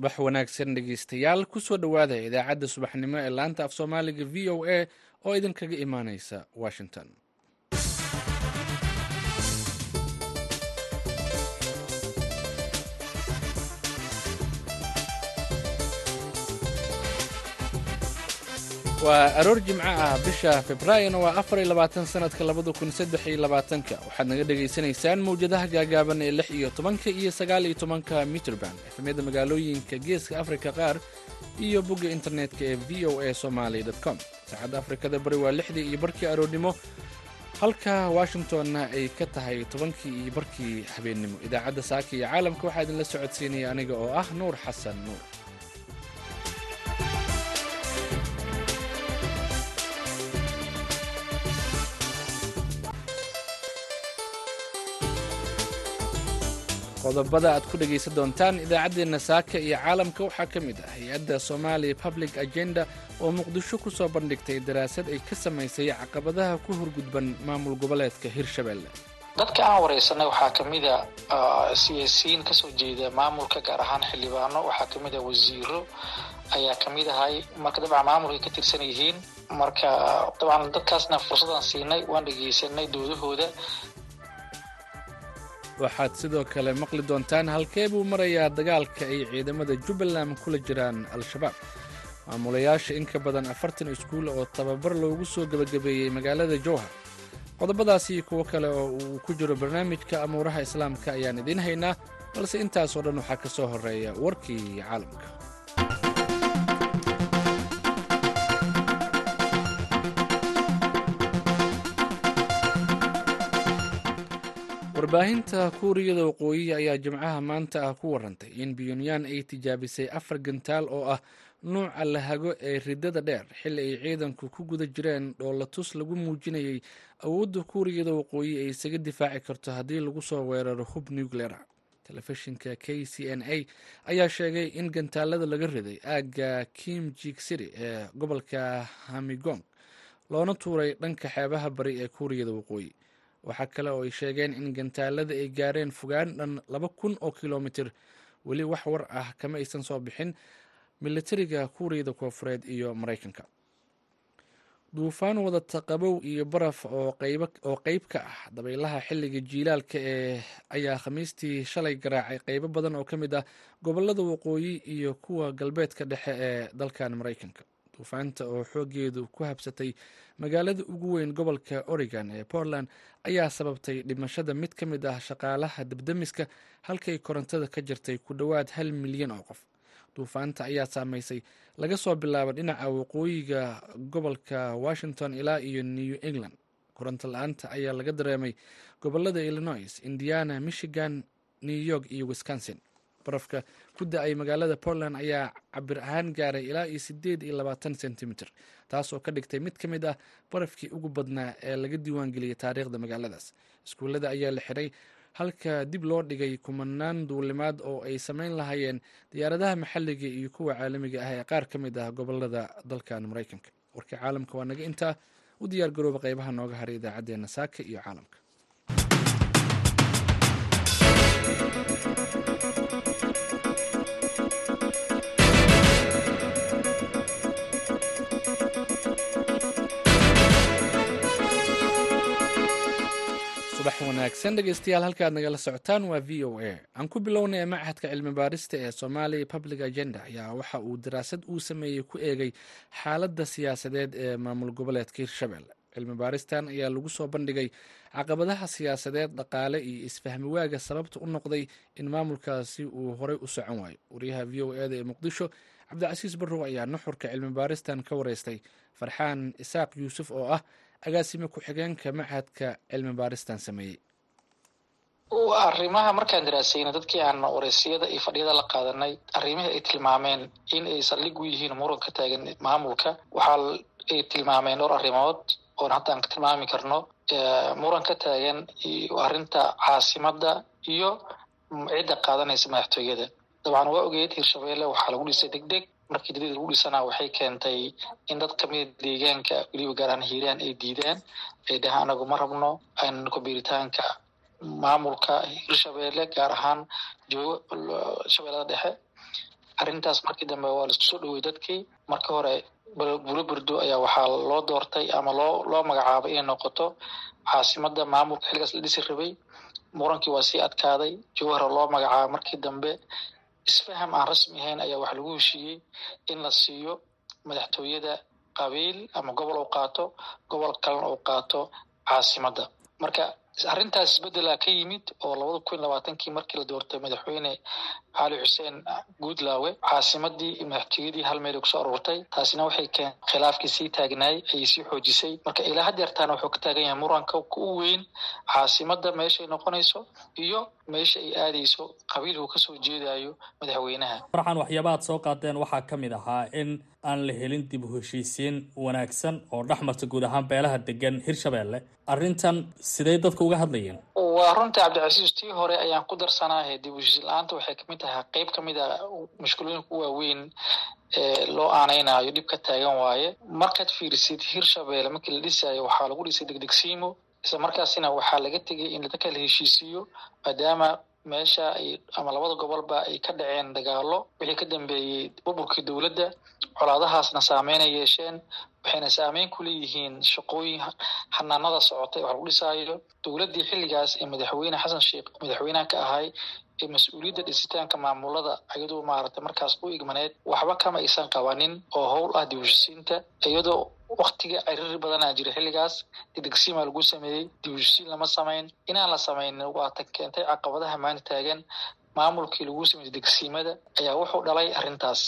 subax wanaagsan dhegeystayaal ku soo dhowaada idaacadda subaxnimo ee laanta af soomaaliga v o a oo idinkaga imaaneysa washington waa aroor jimco ah bisha februaarina waa afar iyo labaatan sanadka labada kun saddex iyo labaatanka. Waxaad naga dhagaysanaysaan mawjadaha gaagaaban ee lix iyo tobanka iyo sagaal iyo tobanka mitrband efemyada magaalooyinka geeska afrika qaar iyo bogga internetka ee v o a somaly com. Saacadda afrikada bari waa lixdii iyo barkii aroornimo halka washingtonna ay ka tahay tobankii iyo barkii habeennimo idaacadda saaka iyo caalamka waxaa idinla socodsiinaya aniga oo ah nuur xasan nuur qodobada aad ku dhegaysan doontaan idaacaddeenna saaka iyo caalamka waxaa ka mid ah hay'adda somalia public agenda oo muqdisho ku soo bandhigtay daraasad ay ka samaysay caqabadaha ku horgudban maamul goboleedka hirshabelle. Dadka aan waraysanay waxaa ka mid a siyaasiyiin ka soo jeeda maamulka gaar ahaan xildhibaano. Waxaa ka mid a wasiiro ayaa ka mid ahay marka dabcan maamulkay ka tirsan yihiin marka dabcan dadkaasna fursadaan siinay waan dhegaysanay doodahooda waxaad sidoo kale maqli doontaan halkee buu marayaa dagaalka ay ciidamada jubbaland kula jiraan al-shabaab. Maamulayaasha in ka badan afartan iskuul oo tababar loogu soo gebagabeeyey magaalada jowhar. Qodobadaasi kuwo kale oo uu ku jiro barnaamijka amuuraha islaamka ayaan idiin haynaa balse intaasoo dhan waxaa ka soo horreeya warkii caalamka warbaahinta kuuriyada waqooyi ayaa jimcaha maanta ah ku warantay in pyonyan ay tijaabisay afar gantaal oo ah nuuca lahago ee ridada dheer xilli ay ciidanku ku guda jireen dhoolatus lagu muujinayay awoodda kuuriyada waqooyi ay isaga difaaci karto haddii lagu soo weeraro hub nucleara telefishinka k c n a ayaa sheegay in gantaalada laga riday aagga kim jik city ee gobolka hamigong loona tuuray dhanka xeebaha bari ee kuuriyada waqooyi waxaa kale oo ay sheegeen in gantaalada ay gaareen fogaan dhan laba kun oo kilomitir. Weli wax war ah kama aysan soo bixin militariga kuuriyada koofureed iyo maraykanka. Duufaan wadata qabow iyo baraf oo qeyb ka ah dabaylaha xilliga jiilaalka ee ayaa khamiistii shalay garaacay. Qeybo badan oo ka mid ah gobollada waqooyi iyo kuwa galbeedka dhexe ee dalkan maraykanka duufaanta oo xoogeedu ku habsatay magaalada ugu weyn gobolka oregon ee portland ayaa sababtay dhimashada mid ka mid ah shaqaalaha debdemiska halkay korontada ka jirtay ku dhowaad hal milyan oo qof. Duufaanta ayaa saameysay laga soo bilaabo dhinaca waqooyiga gobolka washington ilaa iyo new england. Koronto la'aanta ayaa laga dareemay gobollada illinois indiana michigan new york iyo wisconsin barafka. Ku da'ay magaalada portland ayaa cabir ahaan gaaray ilaa iyo sideed iyo labaatan sentimitir taasoo ka dhigtay mid ka mid ah barafkii ugu badnaa ee laga diiwaangeliyay taariikhda magaaladaas. Iskuullada ayaa la xiray halka dib loo dhigay kumanaan duulimaad oo ay sameyn lahaayeen diyaaradaha maxalliga iyo kuwa caalamiga ah ee qaar ka mid ah gobollada dalkan maraykanka warkii caalamka waa naga intaa. U diyaar garooba qeybaha nooga haray idaacaddeenna saaka iyo caalamka wanaagsan dhegeystayaal halkaad nagala socotaan waa v o a. Aan ku bilownay machadka cilmi baarista ee somalia public agenda ayaa waxa uu daraasad uu sameeyey ku eegay xaaladda siyaasadeed ee maamul goboleedka hirshabelle cilmi baaristan ayaa lagu soo bandhigay caqabadaha siyaasadeed dhaqaale iyo isfahmi waaga sababta u noqday in maamulkaasi uu horey u socon waayo. Wariyaha v o eda ee muqdisho cabdicasiis barrow ayaa nuxurka cilmi baaristan ka wareystay. Farxaan isaaq yuusuf oo ah agaasime ku-xigeenka machadka cilmi baaristan sameeyey arrimaha markaan daraasayna dadkii aan wareysiyada iyo fadhiyada la qaadanay arrimihii ay tilmaameen in ay saldhig u yihiin muran ka taagan maamulka waxaa ay tilmaameen dhowr arrimood oon hadda aan ka tilmaami karno. Muran ka taagan arrinta caasimadda iyo cidda qaadanaysa madaxtooyada dabcan waa ogeed hirshabelle waxaa lagu dhisay deg deg markii dibada lagu dhisanaa waxay keentay in dad kamida deegaanka weliba gaar ahaan hiiraan ay diidaan ay dhahaan anagu ma rabno aynku biiritaanka maamulka hirshabelle gaar ahaan joogo shabeellada dhexe. Arrintaas markii dambe waa la isku soo dhowey dadkii. Markii hore bulo burdo ayaa waxaa loo doortay ama loo loo magacaabay inay noqoto caasimada maamulka xilligaas la dhisi rabay. Murankii waa sii adkaaday. Jawhara loo magacaabay markii dambe. Isfaham aan rasmi ahayn ayaa wax lagu heshiiyey in la siiyo madaxtooyada qabiil ama gobol uu qaato gobol kalena uu qaato caasimadda marka arrintaas isbedela ka yimid oo labada kun labaatankii markii la doortay madaxweyne cali xuseen guudlaawe caasimadii madaxtooyadii hal meel ku soo aruurtay taasina waxay keen khilaafkii sii taagnaay ayay sii xoojisay. Marka ilaa hadeertaana wuxuu ka taagan yahay muranka u weyn caasimadda meeshay noqonayso iyo meesha ay aadayso qabiilku ka soo jeedayo madaxweynaha. Farxan waxyaaba aad soo qaadeen waxaa ka mid ahaa in aan la helin dib u heshiisiin wanaagsan oo dhex marta guud ahaan beelaha degan hirshabeelle. Arrintan sidee dadka uga hadlayeen? Waa runtii cabdicasiis tii hore ayaan ku darsanaahe dib u heshiis la'aanta waxay ka mid tahay qeyb ka mid a mushkilooyinka u waaweyn ee loo aaneynayo dhib ka taagan waaye. Markaad fiirisid hirshabeelle markii la dhisayo waxaa lagu dhisay degdegsiimo isla markaasina waxaa laga tegay in dadka la heshiisiiyo maadaama meesha ay ama labada gobolba ay ka dhaceen dagaalo wixii ka dambeeyey burburkii dowladda colaadahaasna saameyn ay yeesheen waxayna saameyn ku leeyihiin shaqooyin xanaanada socotay wax lagu dhisaayo. Dowladdii xilligaas ee madaxweyne xasan sheekh madaxweynaha ka ahay mas'uuliyadda dhisitaanka maamulada iyadoo maaragtay markaas u igmaneed waxba kama aysan qabanin oo howl ah dib u heshisiinta iyadoo waktiga ciriri badanaa jira. Xilligaas degdegsiimaa lagu sameeyey dib u heshisiin lama samayn. Inaan la samaynin waata keentay caqabadaha maanta taagan. Maamulkii lagu sameeyey degdegsiimada ayaa wuxuu dhalay arrintaas.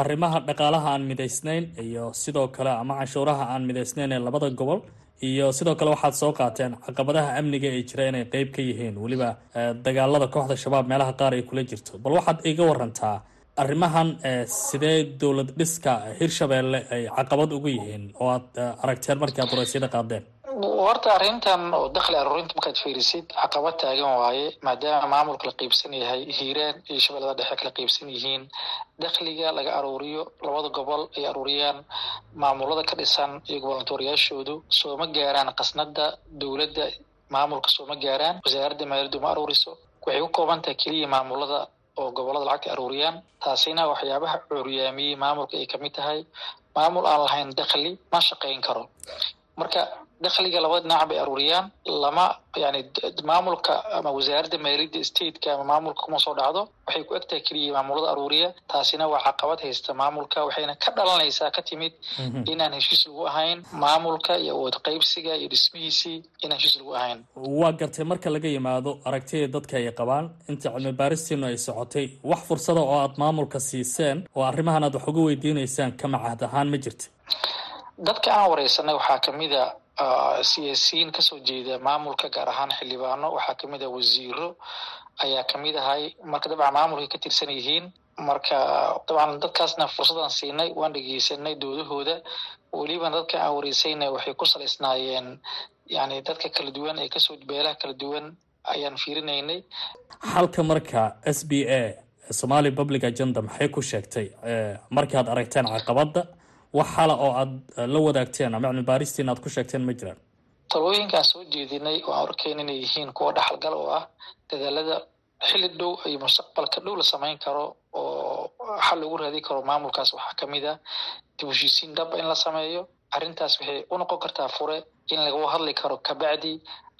Arrimaha dhaqaalaha aan midaysnayn iyo sidoo kale ama canshuuraha aan midaysnayn ee labada gobol iyo sidoo kale waxaad soo qaateen caqabadaha amniga ee jira inay qeyb ka yihiin weliba dagaalada kooxda shabaab meelaha qaar ay kula jirto. Bal waxaad iga warantaa arrimahan sidee dowlad dhiska hirshabeelle ay caqabad ugu yihiin oo aad aragteen markii aad waraysyada qaadeen horta arrintan oo dakhli aruurinta markaad fiirisid caqabad taagan waaye maadaama maamulka la qeybsan yahay hiiraan iyo shabeellada dhexe kala qeybsan yihiin dakhliga laga aruuriyo labada gobol ay aruuriyaan maamulada ka dhisan iyo gobolnatooriyaashoodu sooma gaaraan qasnada dowladda maamulka sooma gaaraan wasaaradda maaliyaddu ma aruuriso waxay ku kooban tahay keliya maamulada oo gobollada lacagta aruuriyaan taasina waxyaabaha cuuryaamiyey maamulka ay ka mid tahay maamul aan lahayn dakhli ma shaqayn karo marka dakhliga labada dhinac bay aruuriyaan. Lama yani maamulka ama wasaaradda maaliyadda stateka ama maamulka kuma soo dhacdo. Waxay ku egtahay keliya maamulada aruuriya. Taasina waa caqabad haysta maamulka waxayna ka dhalanaysaa ka timid inaan heshiis lagu ahayn maamulka iyo awood qaybsiga iyo dhismihiisii inaan heshiis lagu ahayn. Waa gartay marka laga yimaado aragtida dadka ay qabaan inta cilmi baaristiinu ay socotay wax fursada oo aad maamulka siiseen oo arrimahan aad wax uga weydiineysaan kama cahd ahaan ma jirta dadka aan wareysanay waxaa ka mid a siyaasiyiin ka soo jeeda maamulka gaar ahaan xildhibaano waxaa ka mid a wasiiro ayaa ka mid ahay marka dabcan maamulkay ka tirsan yihiin marka dabcan dadkaasna fursadaan siinay waan dhegeysanay doodahooda. Weliba dadka aan wareysayna waxay ku salaysnaayeen yani dadka kala duwan ee ka soo beelaha kala duwan ayaan fiirinaynay. Halka marka s b a somali public agenda maxay ku sheegtay? Markii aad aragteen caqabada wax hala oo aada la wadaagteen ama cilmi baaristiina aad ku sheegteen ma jiraan? Talooyinkaan soo jeedinay oo aan arkayn inay yihiin kuwa dhaxalgal oo ah dadaalada xilli dhow iyo mustaqbalka dhow la samayn karo oo xal lagu raadi karo maamulkaas. Waxaa ka mid ah dib heshiisiin dhaba in la sameeyo. Arrintaas waxay u noqon kartaa fure in laga hadli karo kabacdi.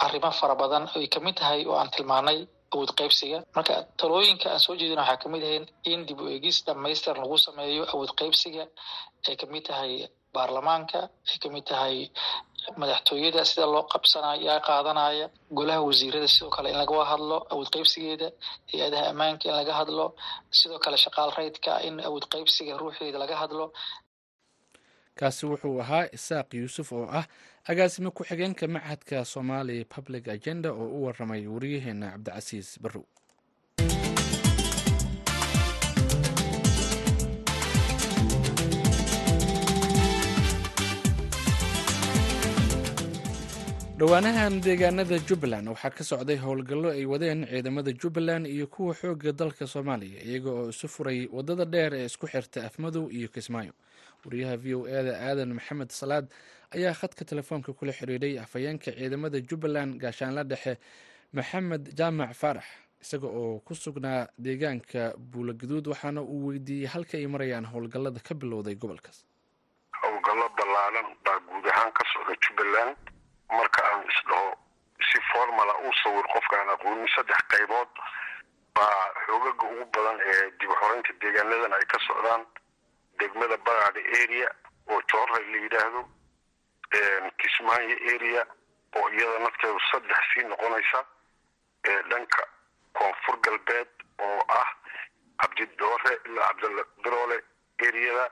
Arrimo fara badan ay ka mid tahay oo aan tilmaanay awood qaybsiga. Marka talooyinka aan soo jeedin waxaa ka mid ahayn in dib u egis dhamaystiran lagu sameeyo awood qaybsiga ay ka mid tahay baarlamaanka ay ka mid tahay madaxtooyada sida loo qabsanayo yaa qaadanaya golaha wasiirada sidoo kale in laga hadlo awood qaybsigeeda hay'adaha ammaanka in laga hadlo sidoo kale shaqaal raydka in awood qaybsiga ruuxeeda laga hadlo. Kaasi wuxuu ahaa isaaq yuusuf oo ah agaasime ku-xigeenka machadka somali public agenda oo u waramay wariyaheena cabdicasiis barrow. Dhowaanahan deegaanada jubbaland waxaa ka socday howlgallo ay wadeen ciidamada jubbaland iyo kuwa xoogga dalka soomaaliya iyaga oo isu furay waddada dheer ee isku xirta afmadow iyo kismaayo. Wariyaha v o eda aadan maxamed salaad ayaa khadka telefoonka kula xiriiray afhayeenka ciidamada jubbaland gaashaanla dhexe maxamed jaamac faarax isaga oo ku sugnaa deegaanka buulaguduud waxaana uu weydiiyey halka ay marayaan howlgallada ka bilowday gobolkaas. Howlgallo ballaadan baa guud ahaan ka socda jubbaland. Marka aan isdhaho si formala u sawir qofkaan aqoonin saddex qaybood baa xoogaga ugu badan ee dib xoreynta deegaanadan ay ka socdaan. Degmada baraadhe area oo joorray la yidhaahdo kismaayo area oo iyada nafteedu saddex sii noqonaysa dhanka koonfur galbeed oo ah cabdidoore ilaa cabdalle biroole eriyada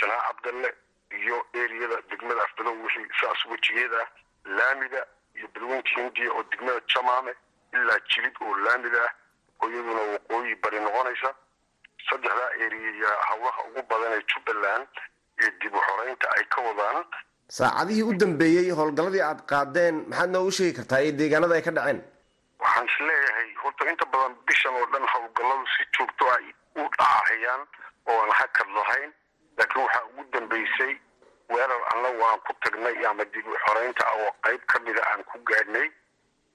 janaac cabdalle iyo eriyada degmada afbadow wixii saas wejigeed ah laamida iyo balweynta hindiya oo degmada jamaame ilaa jilid oo laamida ah oo iyaduna waqooyi bari noqonaysa. Saddexdaa eriya howlaha ugu badan ee jubbaland ee dib u xoreynta ay ka wadaan saacadihii u dambeeyey howlgalladii aad qaadeen maxaad noogu sheegi kartaa ee deegaanada ay ka dhaceen? Waxaan is leeyahay horta inta badan bishan oo dhan howlgalladu si joogto ay u dhacahayaan oo aan hakad lahayn. Laakiin waxaa ugu dambeysay weerar annagu aan ku tagnay ama dib u xoreynta ah oo qayb ka mida aan ku gaadhnay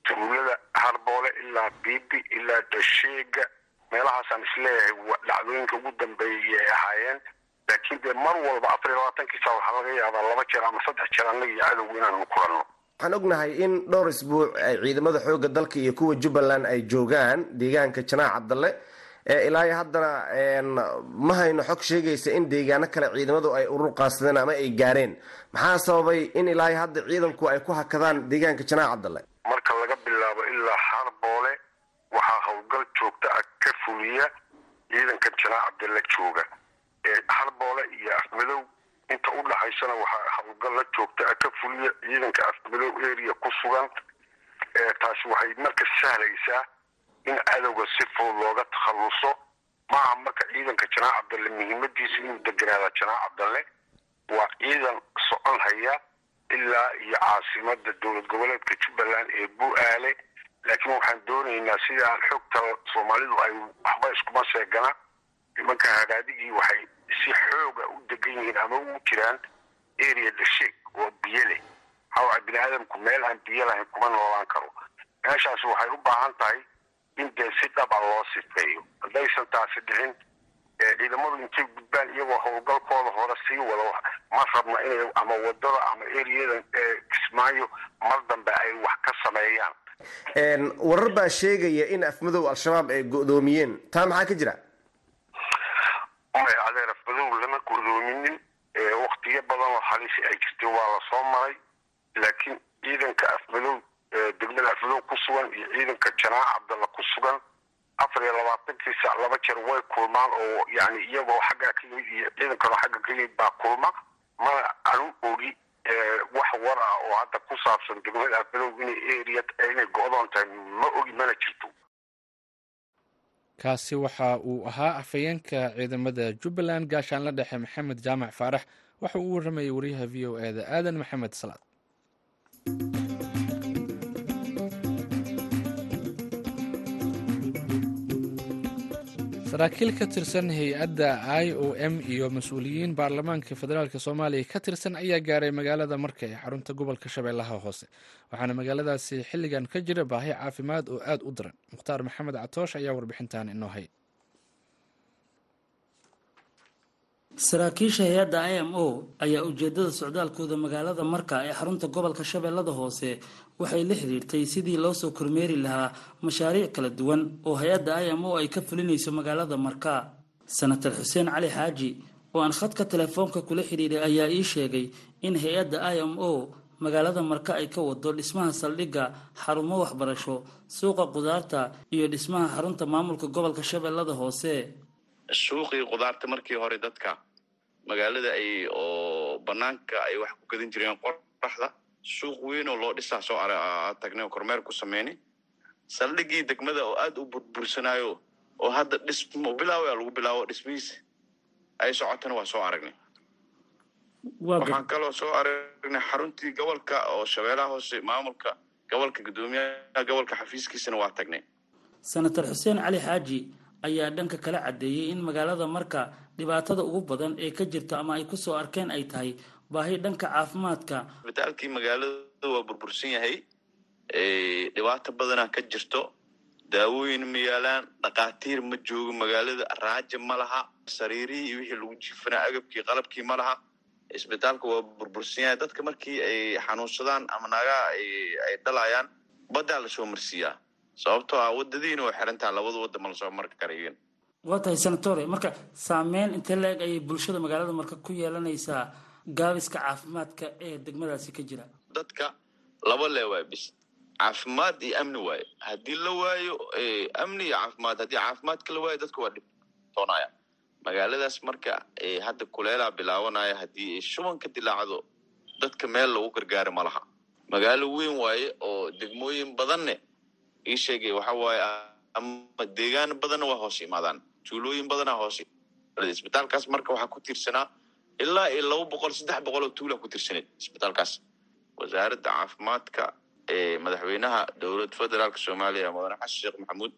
tuulada harboole ilaa biibi ilaa dhasheega meelahaasaan is leeyahay dhacdooyinka ugu dambeeyay ay ahaayeen laakiin dee mar walba afar iyo labaatankii saa waxaa laga yaabaa laba jeer ama saddex jeer annaga iyo cadowga inaanu kulanno waxaan ognahay in dhowr isbuuc ay ciidamada xoogga dalka iyo kuwa jubbaland ay joogaan deegaanka janaac cabdalle ilaa iyo haddana ma hayno xog sheegaysa in deegaano kale ciidamadu ay urur qaadsadeen ama ay gaareen. Maxaa sababay in ilaa iyo hadda ciidanku ay ku hakadaan deegaanka janaac cabdalle? Marka laga bilaabo ilaa harboole waxaa howlgal joogta ah ka fuliya ciidanka janaac cabdalle jooga harboole iyo afmadow inta u dhaxaysana waxaa howlgal la joogta ah ka fuliya ciidanka afmadow area ku sugan. Taasi waxay marka sahlaysaa in cadowga si fudud looga takhalluso maaha marka ciidanka janaac cabdalle muhiimadiisa inuu deganaada janaac cabdalle waa ciidan socon haya ilaa iyo caasimada dowlad goboleedka jubbaland ee bu-aale laakiin waxaan doonaynaa sida xogta soomaalidu ay waxba iskuma seegana nimanka hagaadigii waxay si xooga u degan yihiin ama u jiraan area dhasheeg oo biyo leh. Hawa bini aadamku meel aan biyo lahayn kuma noolaan karo. Meeshaas waxay u baahan tahay in dee si dhaba loo sifeeyo. Haddaysan taasi dhicin ciidamadu intay gudbaan iyagoo howlgalkooda hore sii wado ma rabna inay ama waddada ama eriyadan kismaayo mar dambe ay wax ka sameeyaan. Warar baa sheegaya in afmadow al-shabaab ay go-doomiyeen. Taa maxaa ka jira may adeer afmadow lama go-doominin waktiyo badan oo halisi ay jirtay waa la soo maray. Laakiin ciidanka afmadow degmada afmadow ku sugan iyo ciidanka janaac cabdalla ku sugan afar iyo labaatankii saac laba jeer way kulmaan oo yani iyagoo xaggaa ka yimid iyo ciidankano xagga ka yimid baa kulma. Mana anu ogi wax war ah oo hadda ku saabsan degmada afmadow inay area inay go-doon tahay ma ogi mana jirto kaasi waxa uu ahaa afhayeenka ciidamada jubbaland gaashaanla dhexe maxamed jaamac faarax. Waxa uu waramayay wariyaha v o eda aadan maxamed salaad saraakiil ka tirsan hay'adda i o m iyo mas'uuliyiin baarlamaanka federaalk soomaaliya ka tirsan ayaa gaaray magaalada marka ee xarunta gobolka shabeellaha hoose. Waxaana magaaladaasi xilligan ka jira baahi caafimaad oo aada u daran. Mukhtaar maxamed catoosh ayaa warbixintan inoo hay saraakiisha hay'adda i m o ayaa ujeedada socdaalkooda magaalada marka ee xarunta gobolka shabeellada hoose. Waxay la xiriirtay sidii loo soo kormeeri lahaa mashaariic kala duwan oo hay'adda i m o ay ka fulinayso magaalada marka. Senator xuseen cali xaaji oo aan khadka telefoonka kula xidhiiray ayaa ii sheegay in hay'adda i m o magaalada marka ay ka wado dhismaha saldhigga xarumo waxbarasho suuqa qudaarta iyo dhismaha xarunta maamulka gobolka shabeellada hoose. Suuqii qudaarta markii hore dadka magaalada ay oo banaanka ay wax ku gadan jireen qoraxda. Suuq weyn oo loo dhisaa soo tagnay kormeer ku sameynay saldhiggii degmada oo aada u burbursanaayo oo hadda dhismo bilaawa lagu bilaabo dhismihiisa ay socotana waa soo aragnay. Waxaan kaloo soo aragnay xaruntii gobolka oo shabeellaha hoose maamulka gobolka guddoomiyaha gobolka xafiiskiisana waa tagnay. Senator xuseen cali xaaji ayaa dhanka kala caddeeyey in magaalada marka dhibaatada ugu badan ee ka jirta ama ay ku soo arkeen ay tahay baahi dhanka caafimaadka. Isbitaalkii magaalada waa burbursan yahay dhibaato badana ka jirto. Daawooyin ma yaalaan dhakhaatiir ma joogo magaalada raaja ma laha sariirihii iyo wixii lagu jiifanaa agabkii qalabkii ma laha. Isbitaalka waa burbursan yahay. Dadka markii ay xanuunsadaan ama naagaha ay dhalayaan baddaa la soo marsiiyaa sababtoo ah wadadiina way xirantaha labada wadda ma la soo marka karayen waa tahay senatore marka saameyn intee la-eg ayay bulshada magaalada marka ku yeelanaysaa gaabiska caafimaadka ee degmadaasi ka jira. Dadka laba lee waay bis. Caafimaad iyo amni waayo haddii la waayo amni iyo caafimaad haddii caafimaadka la waayo dadka waa dhibtoonaya magaaladaas marka hadda kuleelaa bilaabanaya haddii ay shuban ka dilaacdo dadka meel lagu gargaaro ma laha. Magaalo weyn waaye oo degmooyin badanne ii sheegay waxa waaye ama deegaan badanna waa hoos imaadaan. Tuulooyin badanaa hoos isbitaalkaas marka waxaa ku tiirsanaa ilaa iyo laba boqol saddex boqol oo tuula ku tiirsaneed isbitaalkaas. Wasaaradda caafimaadka ee madaxweynaha dowlad federaalka soomaaliya mudane xasan sheekh maxamuud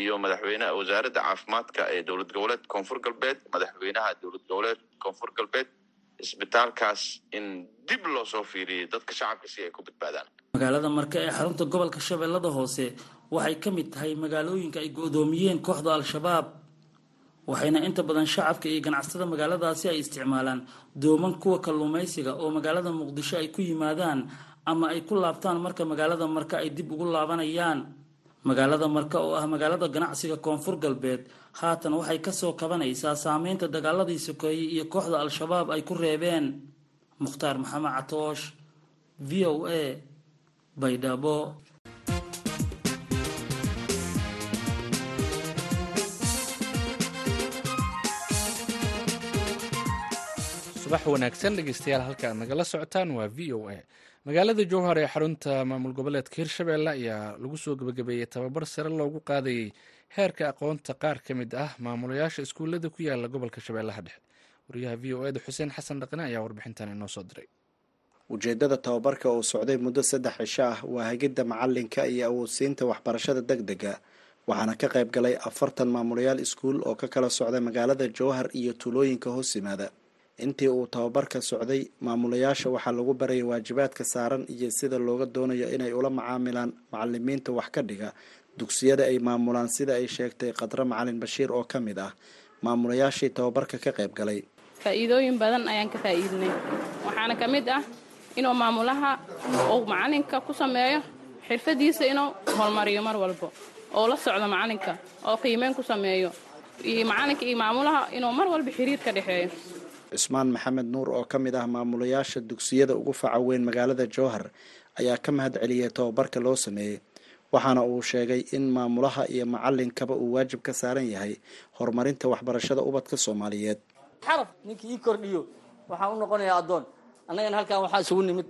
iyo madaxweyneha wasaaradda caafimaadka ee dowlad goboleed koonfur galbeed madaxweynaha dowlad goboleed koonfur galbeed isbitaalkaas in dib loo soo fiiriyay dadka shacabka si ay ku badbaadaan. Magaalada marka ee xarunta gobolka shabeellada hoose waxay ka mid tahay magaalooyinka ay go-doomiyeen kooxda al-shabaab waxayna inta badan shacabka iyo ganacsatada magaaladaasi ay isticmaalaan dooman kuwa kalluumaysiga oo magaalada muqdisho ay ku yimaadaan ama ay ku laabtaan marka magaalada marka ay dib ugu laabanayaan magaalada marka oo ah magaalada ganacsiga koonfur galbeed haatan waxay ka soo kabanaysaa saameynta dagaaladii sokeeyey iyo kooxda al-shabaab ay ku reebeen. Mukhtaar maxamed catoosh v o a baydhabo subax wanaagsan dhegeystayaal halka aad nagala socotaan waa v o a. Magaalada jowhar ee xarunta maamul goboleedka hirshabelle ayaa lagu soo gebagabeeyey tababar sare loogu qaadayey heerka aqoonta qaar ka mid ah maamulayaasha iskuullada ku yaalla gobolka shabeellaha dhexe. Wariyaha v o eda xuseen xasan dhaqne ayaa warbixintan inoo soo diray. Ujeedada tababarka oo socday muddo saddex cisho ah waa hagidda macalinka iyo awoodsiinta waxbarashada deg dega waxaana ka qayb galay afartan maamulayaal iskuul oo ka kala socda magaalada jowhar iyo tuulooyinka hoos yimaada intii uu tababarka socday maamulayaasha waxaa lagu barayay waajibaadka saaran iyo sida looga doonayo inay ula macaamilaan macalimiinta wax ka dhiga dugsiyada ay maamulaan sida ay sheegtay khadre macalin bashiir oo ka mid ah. Maamulayaashii tababarka ka qayb galay. Faa'iidooyin badan ayaan ka faa'iidnay. Waxaana ka mid ah inuu maamulaha uu macalinka ku sameeyo xirfadiisa inuu horumariyo mar walbo oo la socdo macalinka oo qiimeyn ku sameeyo. Iyo macalinka iyo maamulaha inuu mar walba xiriir ka dhexeeyo cusmaan maxamed nuur oo ka mid ah maamulayaasha dugsiyada ugu faca weyn magaalada jowhar ayaa ka mahad celiyay tababarka loo sameeyey waxaana uu sheegay in maamulaha iyo macalinkaba uu waajib ka saaran yahay horumarinta waxbarashada ubadka soomaaliyeed. Xaraf ninkii ii kordhiyo waxaan u noqonayaa addoon. Annagana halkan waxaa isugu nimid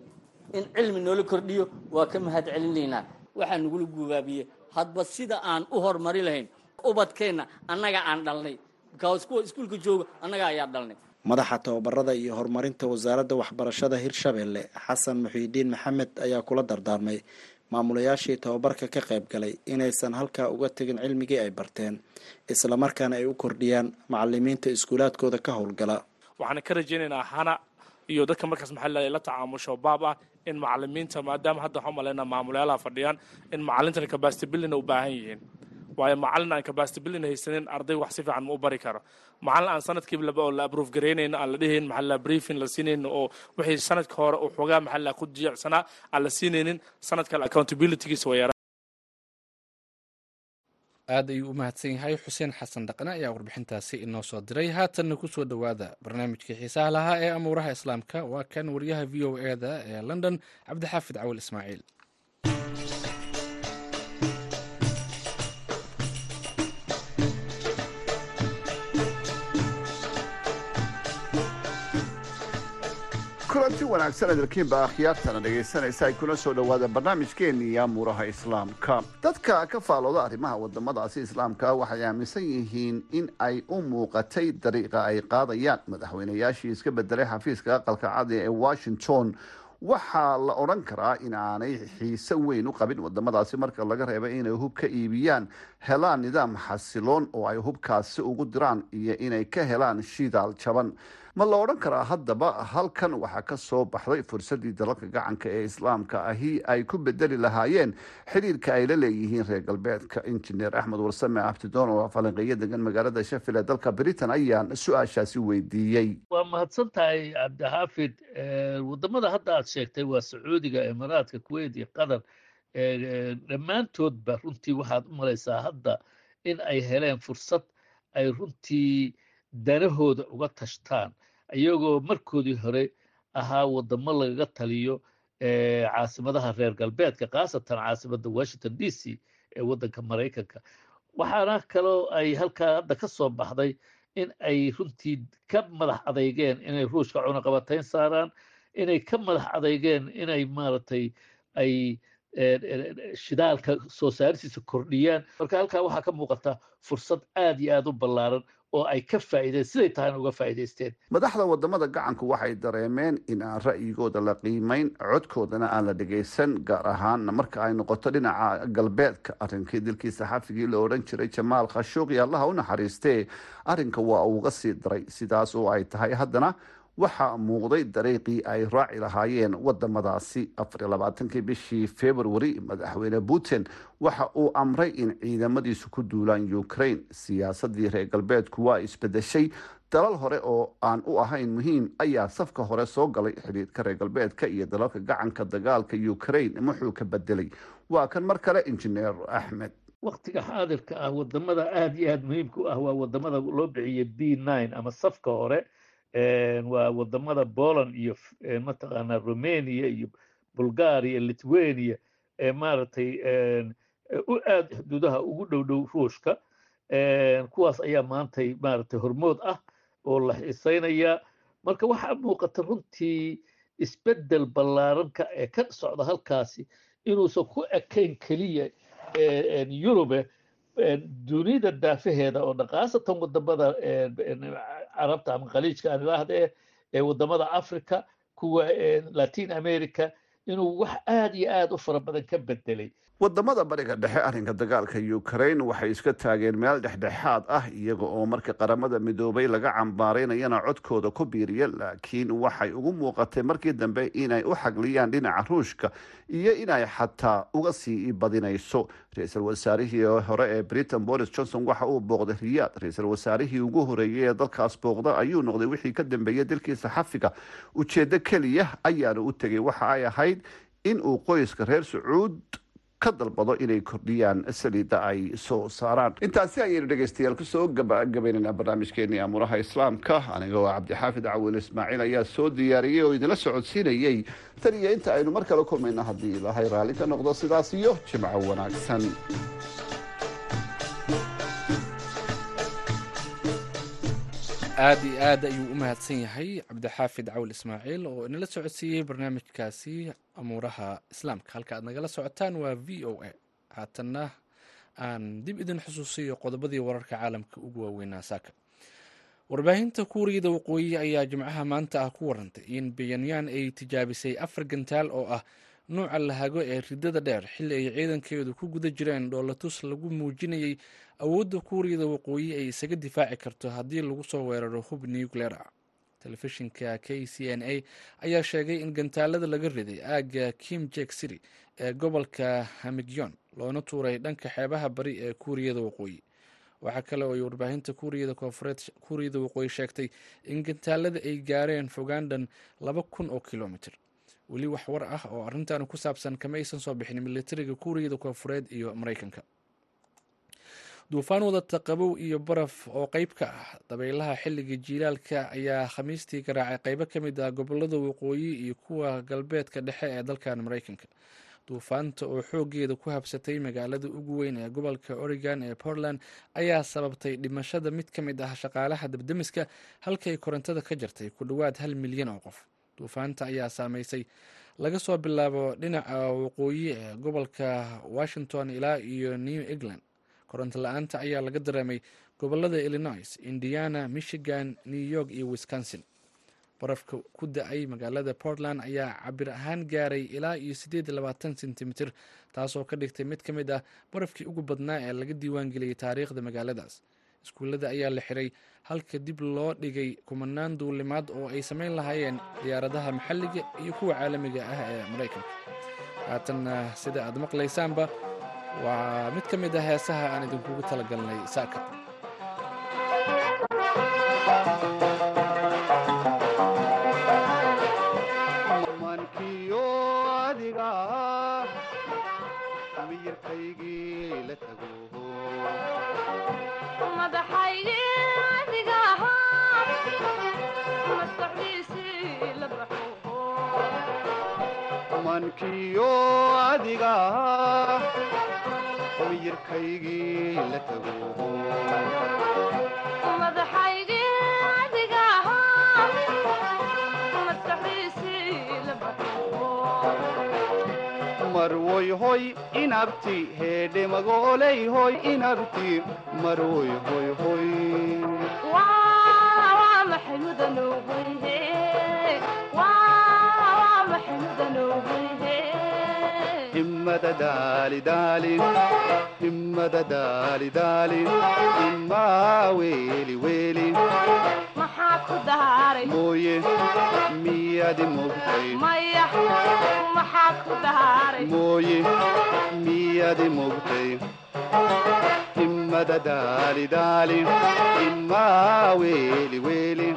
in cilmi noola kordhiyo waa ka mahad celinaynaa. Waxaa nagula guubaabiye hadba sida aan u horumari lahayn ubadkeenna annaga aan dhalnay. Bikaas kuwa iskuulka jooga annaga ayaa dhalnay madaxa tababarada iyo horumarinta wasaaradda waxbarashada hirshabelle xasan muxiidiin maxamed ayaa kula dardaarmay maamulayaashii tababarka ka qayb galay inaysan halkaa uga tegin cilmigii ay barteen islamarkaana ay u kordhiyaan macalimiinta iskuulaadkooda ka howlgala. Waxaan ka rajaynaynaa hana iyo dadka markaas maxaa la tacaamusho baab ah in macalimiinta maadaama hadda waxaan umalaynaa maamulayaalaha fadhiyaan in macalintana kabastabilina u baahan yihiin waayo macalin aan kabastabilin haysanin arday wax si fiican ma u bari karo. Macalin aan sanadkiiba oo la abroof garaynayno aan la dhihayn maxaa la briefing la siinayno oo wixii sanadka hore uu xoogaa maxaa la ku jiyacsanaa aan la siinaynin sanadka accountabilitygiisa waa yara aad ayuu u mahadsan yahay. Xuseen xasan dhaqne ayaa warbixintaasi inoo soo diray. Haatanna ku soo dhowaada barnaamijkii xiisaha lahaa ee amuuraha islaamka. Waa kan wariyaha v o e da ee london cabdixaafid cawil ismaaciil wanaagsan edarkiinba akhyaartana dhegaysanaysa ay kuna soo dhowaada barnaamijkeennii amuuraha islaamka. Dadka ka faalooda arrimaha wadamadaasi islaamka waxay aaminsan yihiin in ay u muuqatay dariiqa ay qaadayaan. Madaxweynayaashii iska bedelay xafiiska aqalka cadi ee washington. Waxaa la odhan karaa in aanay xiise weyn u qabin wadamadaasi marka laga reebay inay hub ka iibiyaan helaan nidaam xasiloon oo ay hubkaasi ugu diraan iyo inay ka helaan shidaal jaban ma la odhan karaa haddaba halkan waxaa ka soo baxday fursaddii dalalka gacanka ee islaamka ahi ay ku bedeli lahaayeen xiriirka ay la leeyihiin reer galbeedka. Injineer axmed warsame abtidoon oo falanqeeyo degan magaalada shafil ee dalka britain ayaan su'aashaasi weydiiyey. Waa mahadsan tahay cabdixaafid waddamada hadda aad sheegtay waa sacuudiga imaaraadka kuwait iyo qatar. Dhammaantoodba runtii waxaad u malaysaa hadda in ay heleen fursad ay runtii danahooda uga tashtaan iyagoo markoodii hore ahaa wadamo lagaga taliyo caasimadaha reer galbeedka khaasatan caasimadda washington d c ee waddanka maraykanka waxaana kaloo ay halkaa hadda ka soo baxday in ay runtii ka madax adeygeen inay ruushka cunaqabatayn saaraan inay ka madax adeygeen inay maaragtay ay shidaalka soo saaristiisa kordhiyaan. Marka halkaa waxaa ka muuqata fursad aad iyo aad u ballaaran oo ay ka faa'iideen siday tahayna uga faa'iidaysteen. Madaxda waddamada gacanku waxay dareemeen in aan ra'yigooda la qiimayn codkoodana aan la dhegaysan gaar ahaanna marka ay noqoto dhinaca galbeedka. Arrinkii dilkii saxaafigii la odhan jiray jamaal khashuuqi allaha u naxariistee arrinka waa uga sii daray sidaas oo ay tahay haddana waxaa muuqday dariiqii ay raaci lahaayeen wadamadaasi afariyo labaatankii bishii februari madaxweyne putin waxa uu amray in ciidamadiisu ku duulaan ukraine. Siyaasadii reer galbeedku waa isbedeshay. Dalal hore oo aan u ahayn muhiim ayaa safka hore soo galay xidhiidka reer galbeedka iyo dalalka gacanka dagaalka ukraine muxuu ka bedelay waa kan mar kale injineer axmed waktiga xaadirka ah waddamada aada iyo aada muhiimka u ah waa waddamada loo bixiyey b nine ama safka hore waa waddamada poland iyo mataqaanaa romania iyo bulgaria lithuania. Maaragtay u aad xuduudaha ugu dhow dhow ruushka. Kuwaas ayaa maantay maaragtay hormood ah oo la xiisaynayaa marka waxaa muuqata runtii isbeddel ballaaranka ee ka socda halkaasi inuusan ku ekayn keliya yurube dunida daafaheeda oo dhaqaasatan waddamada carabta ama khaliijka aan idhaahdee ee waddamada africa kuwa latin america inuu wax aad iyo aad u fara badan ka bedelay waddamada bariga dhexe arrinka dagaalka ukraine waxay iska taageen meel dhexdhexaad ah iyaga oo marka qaramada midoobay laga cambaaraynayana codkooda ku biiriya laakiin waxay ugu muuqatay markii dambe inay u xagliyaan dhinaca ruushka iyo inay xataa uga sii badinayso. Ra'iisul wasaarihii hore ee britain boris johnson waxa uu booqday riyaad ra'iisul wasaarihii ugu horeeyey ee dalkaas booqda ayuu noqday wixii ka dambeeyey dilkii saxafiga ujeeddo keliya ayaana u tegay waxa ay ahayd in uu qoyska reer sacuud ka dalbado inay kordhiyaan saliidda ay soo saaraan. Intaasi ayaynu dhegaystayaal ku soo gabagabaynaynaa barnaamijkeenii amuuraha islaamka. Aniga oo cabdixaafid cawil ismaaciil ayaa soo diyaariyey oo idinla socodsiinayey tan iyo inta aynu mar kale kulmayna haddii ilaahay raalli ka noqdo sidaas iyo jimco wanaagsan aada iyo aad ayuu u mahadsan yahay cabdixaafid cawl ismaaciil oo inala socodsiiyey barnaamijkaasi amuuraha islaamka. Halka aad nagala socotaan waa v o a. Haatanna aan dib idin xusuusiyo qodobadii wararka caalamka ugu waaweynaa saaka. Warbaahinta kuuriyada waqooyi ayaa jimcaha maanta ah ku warantay in beyanyan ay tijaabisay afar gantaal oo ah nuuca lahago ee ridada dheer xilli ay ciidankeedu ku guda jireen dhoolatus lagu muujinayay awoodda kuuriyada waqooyi ay isaga difaaci karto haddii lagu soo weeraro hub nucleer ah. Telefishinka k c n a ayaa sheegay in gantaalada laga riday aagga kim jek city ee gobolka hamigyon loona tuuray dhanka xeebaha bari ee kuuriyada waqooyi. Waxaa kale oo ay warbaahinta kuuriyada koonfureed kuuriyada waqooyi sheegtay in gantaalada ay gaareen fogandan laba kun oo kilomitr weli wax war ah oo arrintan ku saabsan kama aysan soo bixin militariga kuuriyada koonfureed iyo maraykanka duufaan wadata qabow iyo baraf oo qeyb ka ah dabaylaha xilliga jiilaalka ayaa khamiistii garaacay. Qeybo ka mid ah gobollada waqooyi iyo kuwa galbeedka dhexe ee dalkan maraykanka. Duufaanta oo xoogeeda ku habsatay magaalada ugu weyn ee gobolka oregon ee portland ayaa sababtay dhimashada mid ka mid ah shaqaalaha dabdemiska halkay korontada ka jartay ku dhowaad hal milyan oo qof. Duufaanta ayaa saameysay laga soo bilaabo dhinaca waqooyi ee gobolka washington ilaa iyo new england koronto la'aanta ayaa laga dareemay gobollada illinois indiana michigan new york iyo wisconsin. Barafka ku da'ay magaalada portland ayaa cabir ahaan gaaray ilaa iyo siddeed labaatan sentimitir taasoo ka dhigtay mid ka mid ah barafkii ugu badnaa ee laga diiwaangeliyey taariikhda magaaladaas. Iskuullada ayaa la xiray halka dib loo dhigay kumanaan duulimaad oo ay samayn lahaayeen diyaaradaha maxalliga iyo kuwa caalamiga ah ee maraykanka haatanna sida aad maqlaysaanba waa mid ka mid ah heesaha aan idinkugu talagalnay saaka. Mankiyo adiga miyirkaygii la tago. Marwoy hoy inabti heedhe magooley hoy inabti. Marwoy himmada daali daalin himmada daali daalin himmaa weeli ku daaray mooye miyadi mogtay maya ku mooye mogtay himmada daali daalin himmaa weeli weelin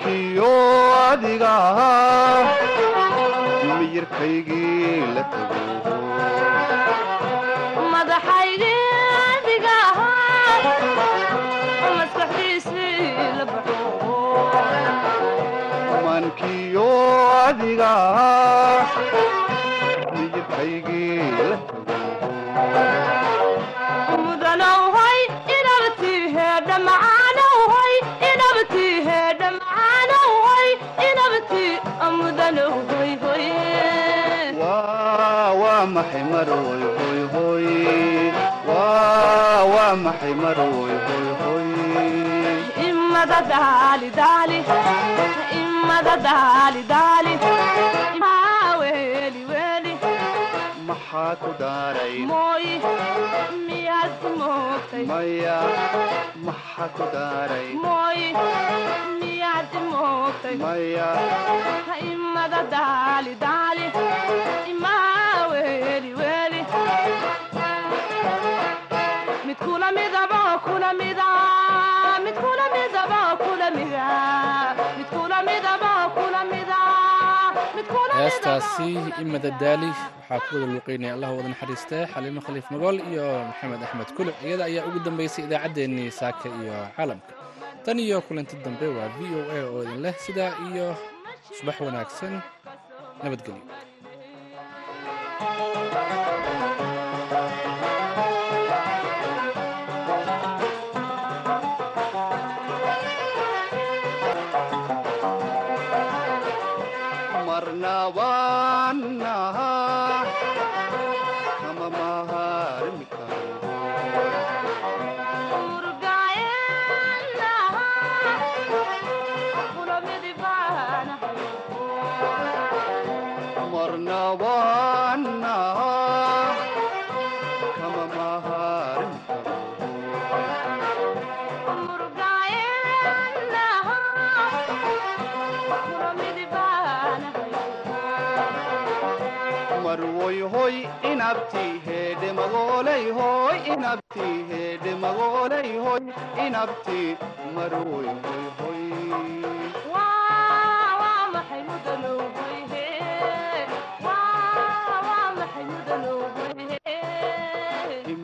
mankiyo adiga miyirkaygii la tago mankiyo adiga miyirkaygii la mudanow maya maya. Imada daali. Daali weeli weeli mid kula midabo kula mida mid kula midabo kula mida mid kula midabo kula mida mid kula heestaasi imada daali waxaa ku wada luuqeynaya allah wada naxariistee xaliimo khaliif magool iyo maxamed axmed kuluc iyada ayaa ugu dambaysay idaacaddeenii saaka iyo caalamka. Tan iyo kulanti dambe waa v o a oo idin leh. Sidaa iyo subax wanaagsan nabadgelyo marna waanaha kama heedhe magooley hoy inabti heedhe magooley hoy inabti marwoy hoy hoy